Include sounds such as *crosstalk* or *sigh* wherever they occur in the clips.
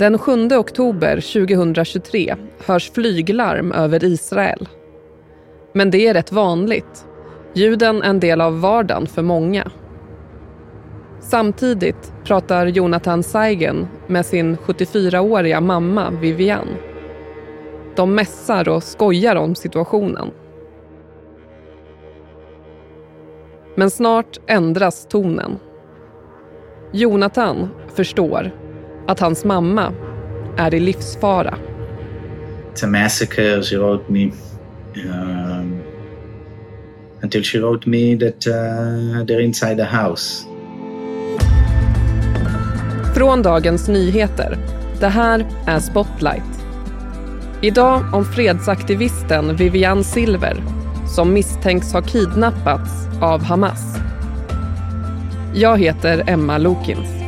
Den 7 oktober 2023 hörs flyglarm över Israel. Men det är rätt vanligt. Ljuden är en del av vardagen för många. Samtidigt pratar Jonathan Saigen med sin 74-åriga mamma Vivian. De mässar och skojar om situationen. Men snart ändras tonen. Jonathan förstår att hans mamma är i livsfara. It's a massacre, she wrote me. Um, until she wrote me that uh, they're inside the house. Från Dagens Nyheter. Det här är Spotlight. Idag om fredsaktivisten Vivian Silver som misstänks ha kidnappats av Hamas. Jag heter Emma Lokins.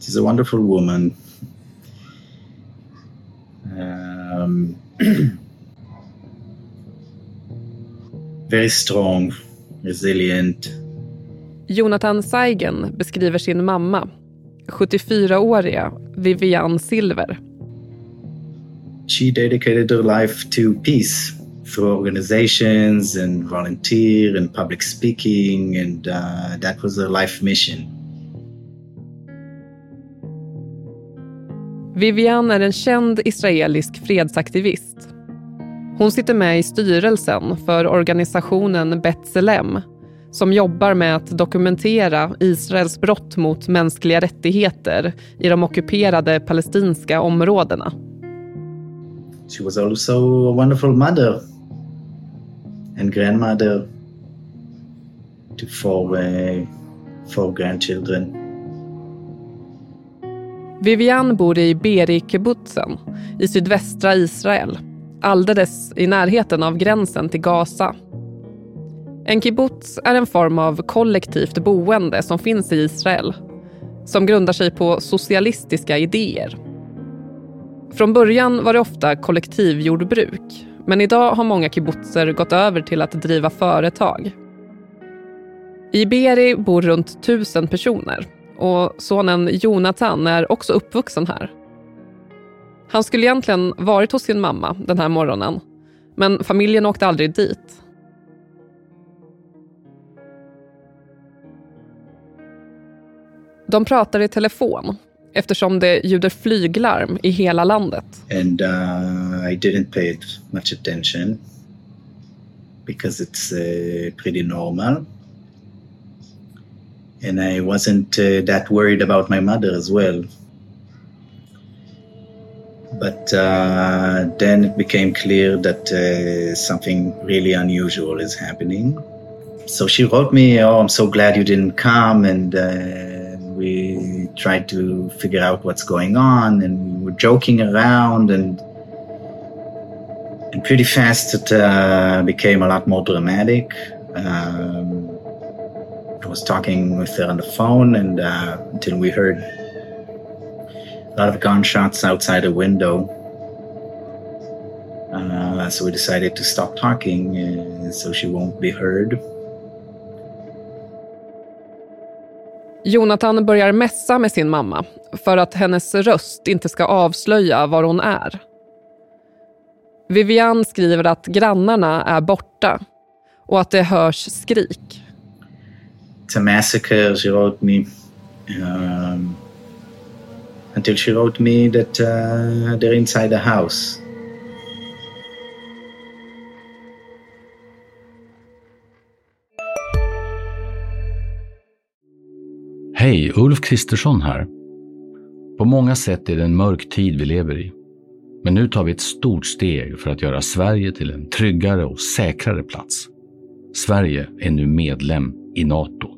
She's a wonderful woman. Um, *clears throat* very strong, resilient. Jonathan Saigen beskriver sin mamma, 74-åriga Vivian Silver. She dedicated her life to peace through organizations and volunteer and public speaking, and uh, that was her life mission. Vivian är en känd israelisk fredsaktivist. Hon sitter med i styrelsen för organisationen Betselem som jobbar med att dokumentera Israels brott mot mänskliga rättigheter i de ockuperade palestinska områdena. She was also a wonderful mother and grandmother to four, uh, four grandchildren. Vivian bor i Beri-kibbutzen i sydvästra Israel alldeles i närheten av gränsen till Gaza. En kibbutz är en form av kollektivt boende som finns i Israel som grundar sig på socialistiska idéer. Från början var det ofta kollektivjordbruk men idag har många kibbutzer gått över till att driva företag. I Beri bor runt tusen personer och sonen Jonathan är också uppvuxen här. Han skulle egentligen varit hos sin mamma den här morgonen men familjen åkte aldrig dit. De pratar i telefon eftersom det ljuder flyglarm i hela landet. And uh, I didn't pay it much attention because it's uh, pretty normal. And I wasn't uh, that worried about my mother as well. But uh, then it became clear that uh, something really unusual is happening. So she wrote me, "Oh, I'm so glad you didn't come," and uh, we tried to figure out what's going on, and we were joking around, and and pretty fast it uh, became a lot more dramatic. Um, I was talking with her on the phone, and uh, until we heard a lot of gunshots outside the window. Uh, so we decided to stop talking uh, so she won't be heard. Jonathan börjar mässa med sin mamma för att hennes röst inte ska avslöja var hon är. Vivian skriver att grannarna är borta och att det hörs skrik. It's massacre, she wrote me. Um, until she wrote me that uh, øh, they're inside the house. Hej, Ulf Kristersson här. På många sätt är det en mörk tid vi lever i. Men nu tar vi ett stort steg för att göra Sverige till en tryggare och säkrare plats. Sverige är nu medlem i Nato.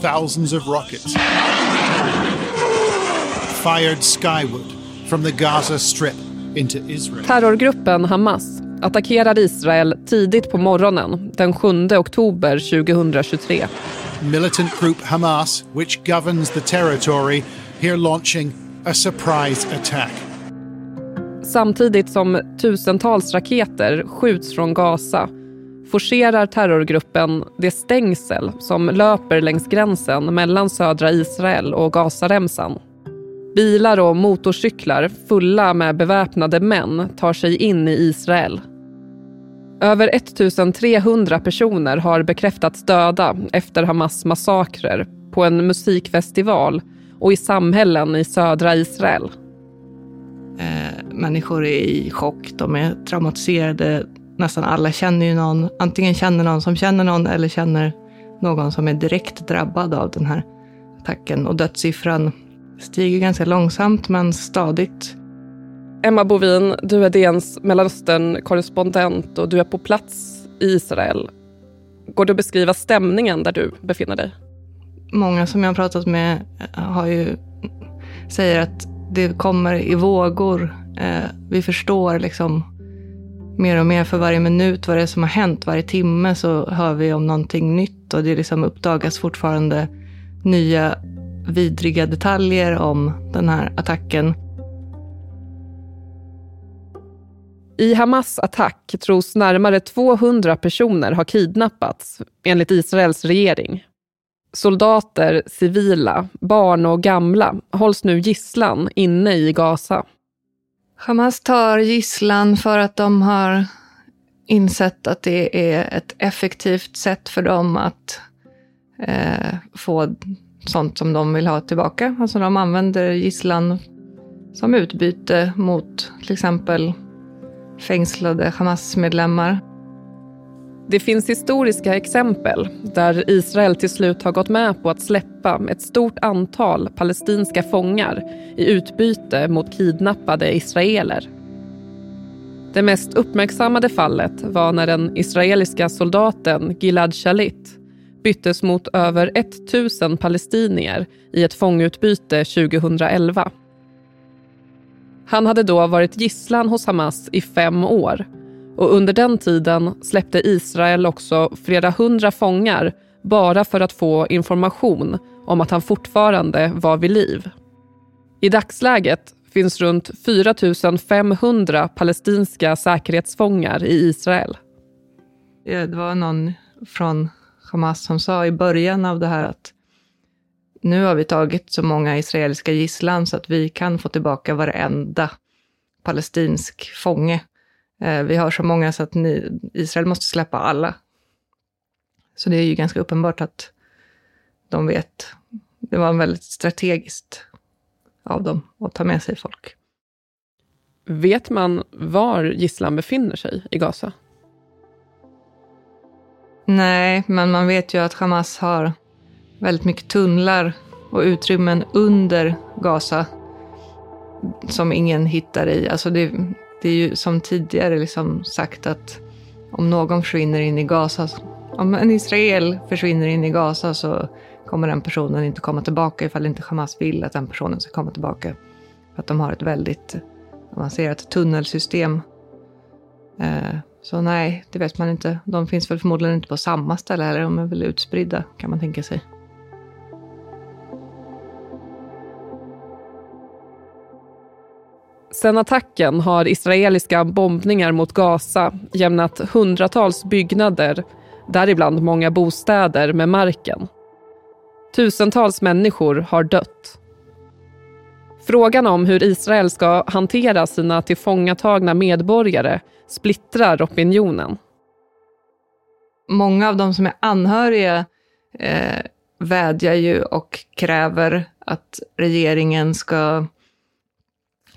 Thousands of rockets fired skyward from the Gaza Strip into Israel. Terrorgruppen Hamas attackerar Israel tidigt på morgonen den 7 oktober 2023. Militant group Hamas, which governs the territory, here launching a surprise attack. Samtidigt som tusentals raketer skjuts från Gaza forcerar terrorgruppen det stängsel som löper längs gränsen mellan södra Israel och Gazaremsan. Bilar och motorcyklar fulla med beväpnade män tar sig in i Israel. Över 1300 personer har bekräftats döda efter Hamas massakrer på en musikfestival och i samhällen i södra Israel. Eh, människor är i chock, de är traumatiserade. Nästan alla känner ju någon, antingen känner någon som känner någon eller känner någon som är direkt drabbad av den här attacken. Och dödssiffran stiger ganska långsamt men stadigt. Emma Bovin, du är DNs Mellanöstern-korrespondent och du är på plats i Israel. Går det att beskriva stämningen där du befinner dig? Många som jag har pratat med har ju, säger att det kommer i vågor. Eh, vi förstår liksom mer och mer för varje minut vad det är som har hänt. Varje timme så hör vi om någonting nytt och det liksom uppdagas fortfarande nya vidriga detaljer om den här attacken. I Hamas attack tros närmare 200 personer ha kidnappats, enligt Israels regering. Soldater, civila, barn och gamla hålls nu gisslan inne i Gaza. Hamas tar gisslan för att de har insett att det är ett effektivt sätt för dem att eh, få sånt som de vill ha tillbaka. Alltså de använder gisslan som utbyte mot till exempel fängslade Hamas-medlemmar. Det finns historiska exempel där Israel till slut har gått med på att släppa ett stort antal palestinska fångar i utbyte mot kidnappade israeler. Det mest uppmärksammade fallet var när den israeliska soldaten Gilad Shalit byttes mot över 1000 palestinier i ett fångutbyte 2011. Han hade då varit gisslan hos Hamas i fem år och under den tiden släppte Israel också flera hundra fångar bara för att få information om att han fortfarande var vid liv. I dagsläget finns runt 4 500 palestinska säkerhetsfångar i Israel. Det var någon från Hamas som sa i början av det här att nu har vi tagit så många israeliska gisslan så att vi kan få tillbaka varenda palestinsk fånge. Eh, vi har så många så att ni, Israel måste släppa alla. Så det är ju ganska uppenbart att de vet. Det var väldigt strategiskt av dem att ta med sig folk. Vet man var gisslan befinner sig i Gaza? Nej, men man vet ju att Hamas har väldigt mycket tunnlar och utrymmen under Gaza som ingen hittar i. Alltså det, det är ju som tidigare liksom sagt att om någon försvinner in i Gaza, om en Israel försvinner in i Gaza så kommer den personen inte komma tillbaka ifall inte Hamas vill att den personen ska komma tillbaka. För att de har ett väldigt avancerat tunnelsystem. Eh, så nej, det vet man inte. De finns väl förmodligen inte på samma ställe heller. De är väl utspridda kan man tänka sig. Sen attacken har israeliska bombningar mot Gaza jämnat hundratals byggnader, däribland många bostäder, med marken. Tusentals människor har dött. Frågan om hur Israel ska hantera sina tillfångatagna medborgare splittrar opinionen. Många av de som är anhöriga eh, vädjar ju och kräver att regeringen ska,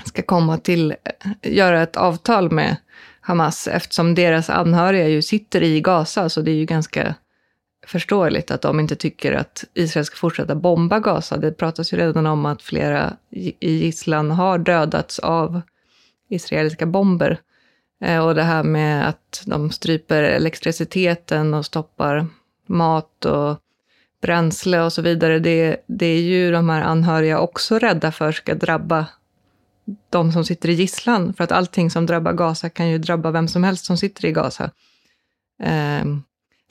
ska komma till, eh, göra ett avtal med Hamas eftersom deras anhöriga ju sitter i Gaza, så det är ju ganska förståeligt att de inte tycker att Israel ska fortsätta bomba Gaza. Det pratas ju redan om att flera i gisslan har dödats av israeliska bomber. Eh, och det här med att de stryper elektriciteten och stoppar mat och bränsle och så vidare, det, det är ju de här anhöriga också rädda för ska drabba de som sitter i gisslan. För att allting som drabbar Gaza kan ju drabba vem som helst som sitter i Gaza. Eh,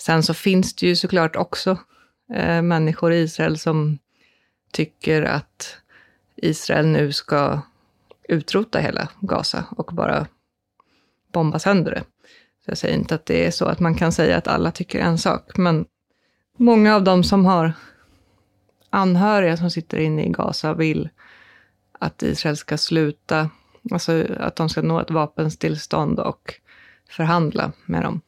sen så finns det ju såklart också eh, människor i Israel som tycker att Israel nu ska utrota hela Gaza och bara bomba sönder det. Så jag säger inte att det är så att man kan säga att alla tycker en sak, men många av dem som har anhöriga som sitter inne i Gaza vill att Israel ska sluta, alltså att de ska nå ett vapenstillstånd och förhandla med dem.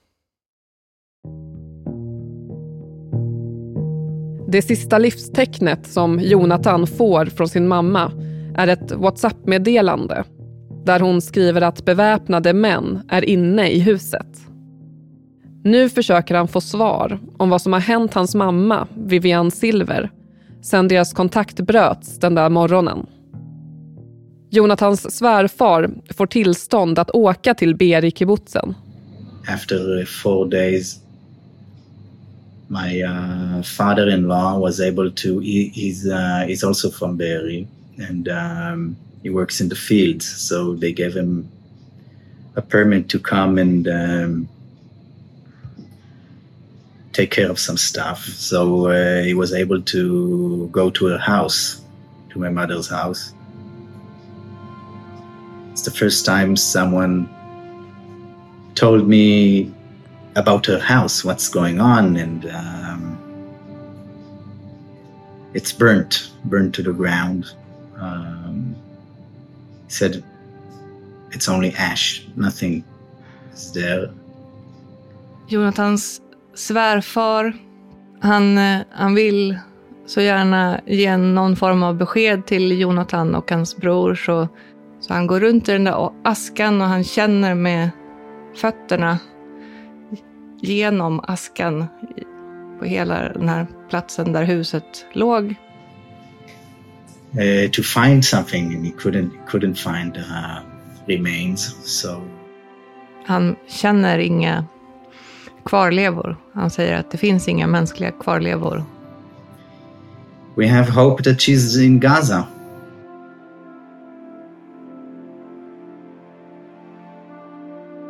Det sista livstecknet som Jonathan får från sin mamma är ett WhatsApp-meddelande där hon skriver att beväpnade män är inne i huset. Nu försöker han få svar om vad som har hänt hans mamma, Vivian Silver, sen deras kontakt bröts den där morgonen. Jonathans svärfar får tillstånd att åka till Beri-kibbutzen. After four days my uh, father-in-law was able to he, he's uh, he's also from Berry and um, he works in the fields so they gave him a permit to come and um, take care of some stuff so uh, he was able to go to her house to my mother's house it's the first time someone told me about her house, what's going on, and um, it's burnt, burnt to the ground. Um, said it's only ash, nothing is there. Jonathans svärfar, han, eh, han vill så gärna ge någon form av besked till Jonathan och hans bror. Så, så han går runt i den där askan och han känner med fötterna genom askan på hela den här platsen där huset låg. Uh, to find something and he couldn't, couldn't find uh, remains. So. Han känner inga kvarlevor. Han säger att det finns inga mänskliga kvarlevor. We have hope that she's in Gaza.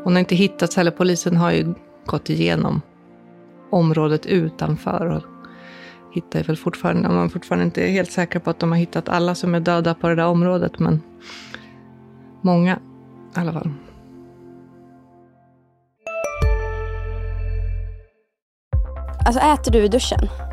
Hon har inte hittats heller. Polisen har ju gått igenom området utanför och hittar väl fortfarande, man är fortfarande inte helt säker på att de har hittat alla som är döda på det där området, men många i alla fall. Alltså äter du i duschen?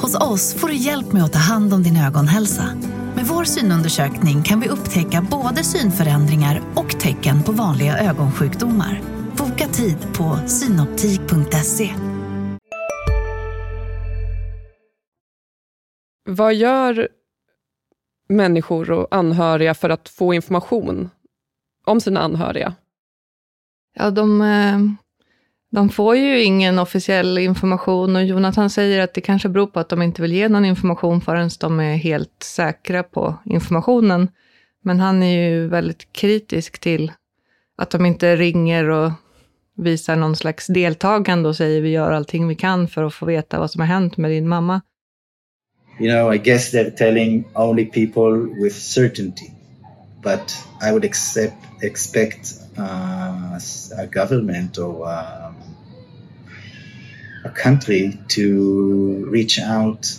Hos oss får du hjälp med att ta hand om din ögonhälsa. Med vår synundersökning kan vi upptäcka både synförändringar och tecken på vanliga ögonsjukdomar. Boka tid på synoptik.se. Vad gör människor och anhöriga för att få information om sina anhöriga? Ja, de, eh, de får ju ingen officiell information och Jonathan säger att det kanske beror på att de inte vill ge någon information förrän de är helt säkra på informationen. Men han är ju väldigt kritisk till att de inte ringer och visar någon slags deltagande och säger vi gör allting vi kan för att få veta vad som har hänt med din mamma. You know, I guess they're telling only people with certainty, but I would accept, expect uh, a government or uh... a country to reach out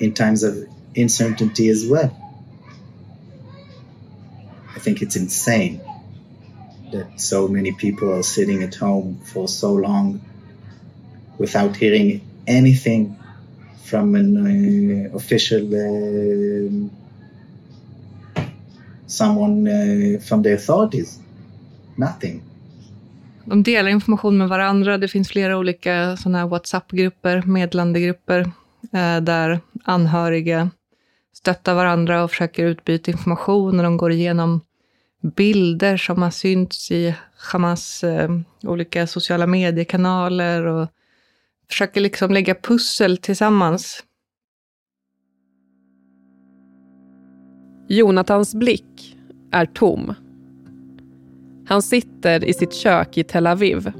in times of uncertainty as well. I think it's insane that so many people are sitting at home for so long without hearing anything from an uh, official um someone uh, from the authorities. Nothing. De delar information med varandra. Det finns flera olika sådana här WhatsApp-grupper, medlandegrupper, eh, där anhöriga stöttar varandra och försöker utbyta information och de går igenom bilder som har synts i Hamas eh, olika sociala mediekanaler och försöker liksom lägga pussel tillsammans. Jonathans blick är tom. Han sitter i sitt kök i Tel Aviv.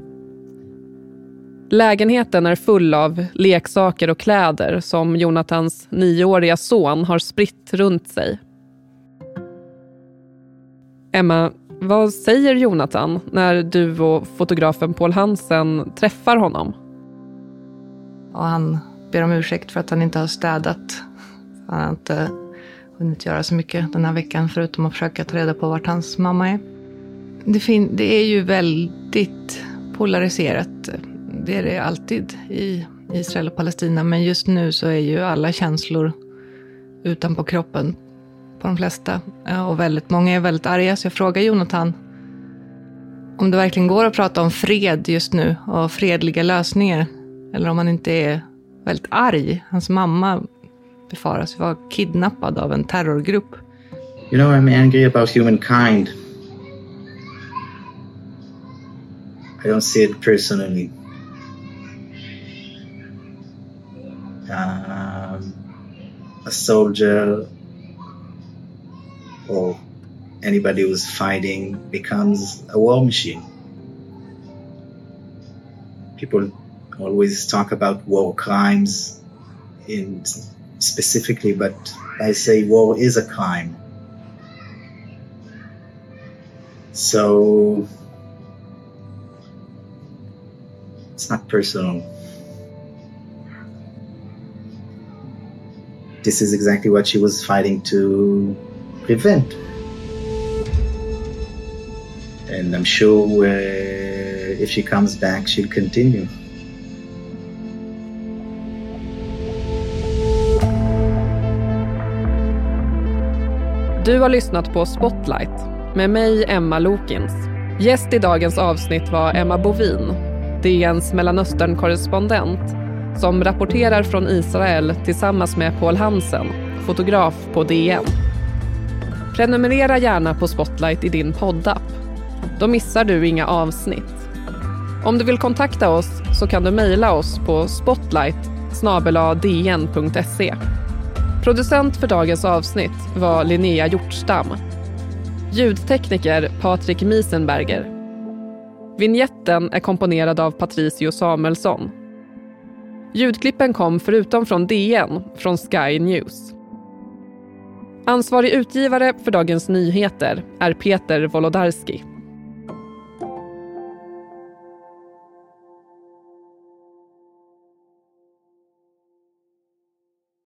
Lägenheten är full av leksaker och kläder som Jonathans nioåriga son har spritt runt sig. Emma, vad säger Jonathan när du och fotografen Paul Hansen träffar honom? Och han ber om ursäkt för att han inte har städat. Han har inte hunnit göra så mycket den här veckan förutom att försöka ta reda på vart hans mamma är. Det, fin- det är ju väldigt polariserat. Det är det alltid i Israel och Palestina. Men just nu så är ju alla känslor utanpå kroppen på de flesta. Och väldigt många är väldigt arga. Så jag frågar Jonathan om det verkligen går att prata om fred just nu och fredliga lösningar. Eller om han inte är väldigt arg. Hans mamma befaras vara kidnappad av en terrorgrupp. You know, I'm angry about humankind. I don't see it personally. Um, a soldier or anybody who's fighting becomes a war machine. People always talk about war crimes in specifically, but I say war is a crime. So it's not personal. This is exactly what she was fighting to prevent. And I'm sure uh, if she comes back, she'll continue. Du har lyssnat på Spotlight med mig, Emma Lokins. Gäst i dagens avsnitt var Emma Bovin, DNs Mellanöstern-korrespondent som rapporterar från Israel tillsammans med Paul Hansen, fotograf på DN. Prenumerera gärna på Spotlight i din poddapp. Då missar du inga avsnitt. Om du vill kontakta oss så kan du mejla oss på spotlight dn.se. Producent för dagens avsnitt var Linnea Hjortstam. Ljudtekniker Patrik Miesenberger. Vignetten är komponerad av Patricio Samuelsson. Ljudklippen kom förutom från DN från Sky News. Ansvarig utgivare för Dagens Nyheter är Peter Wolodarski.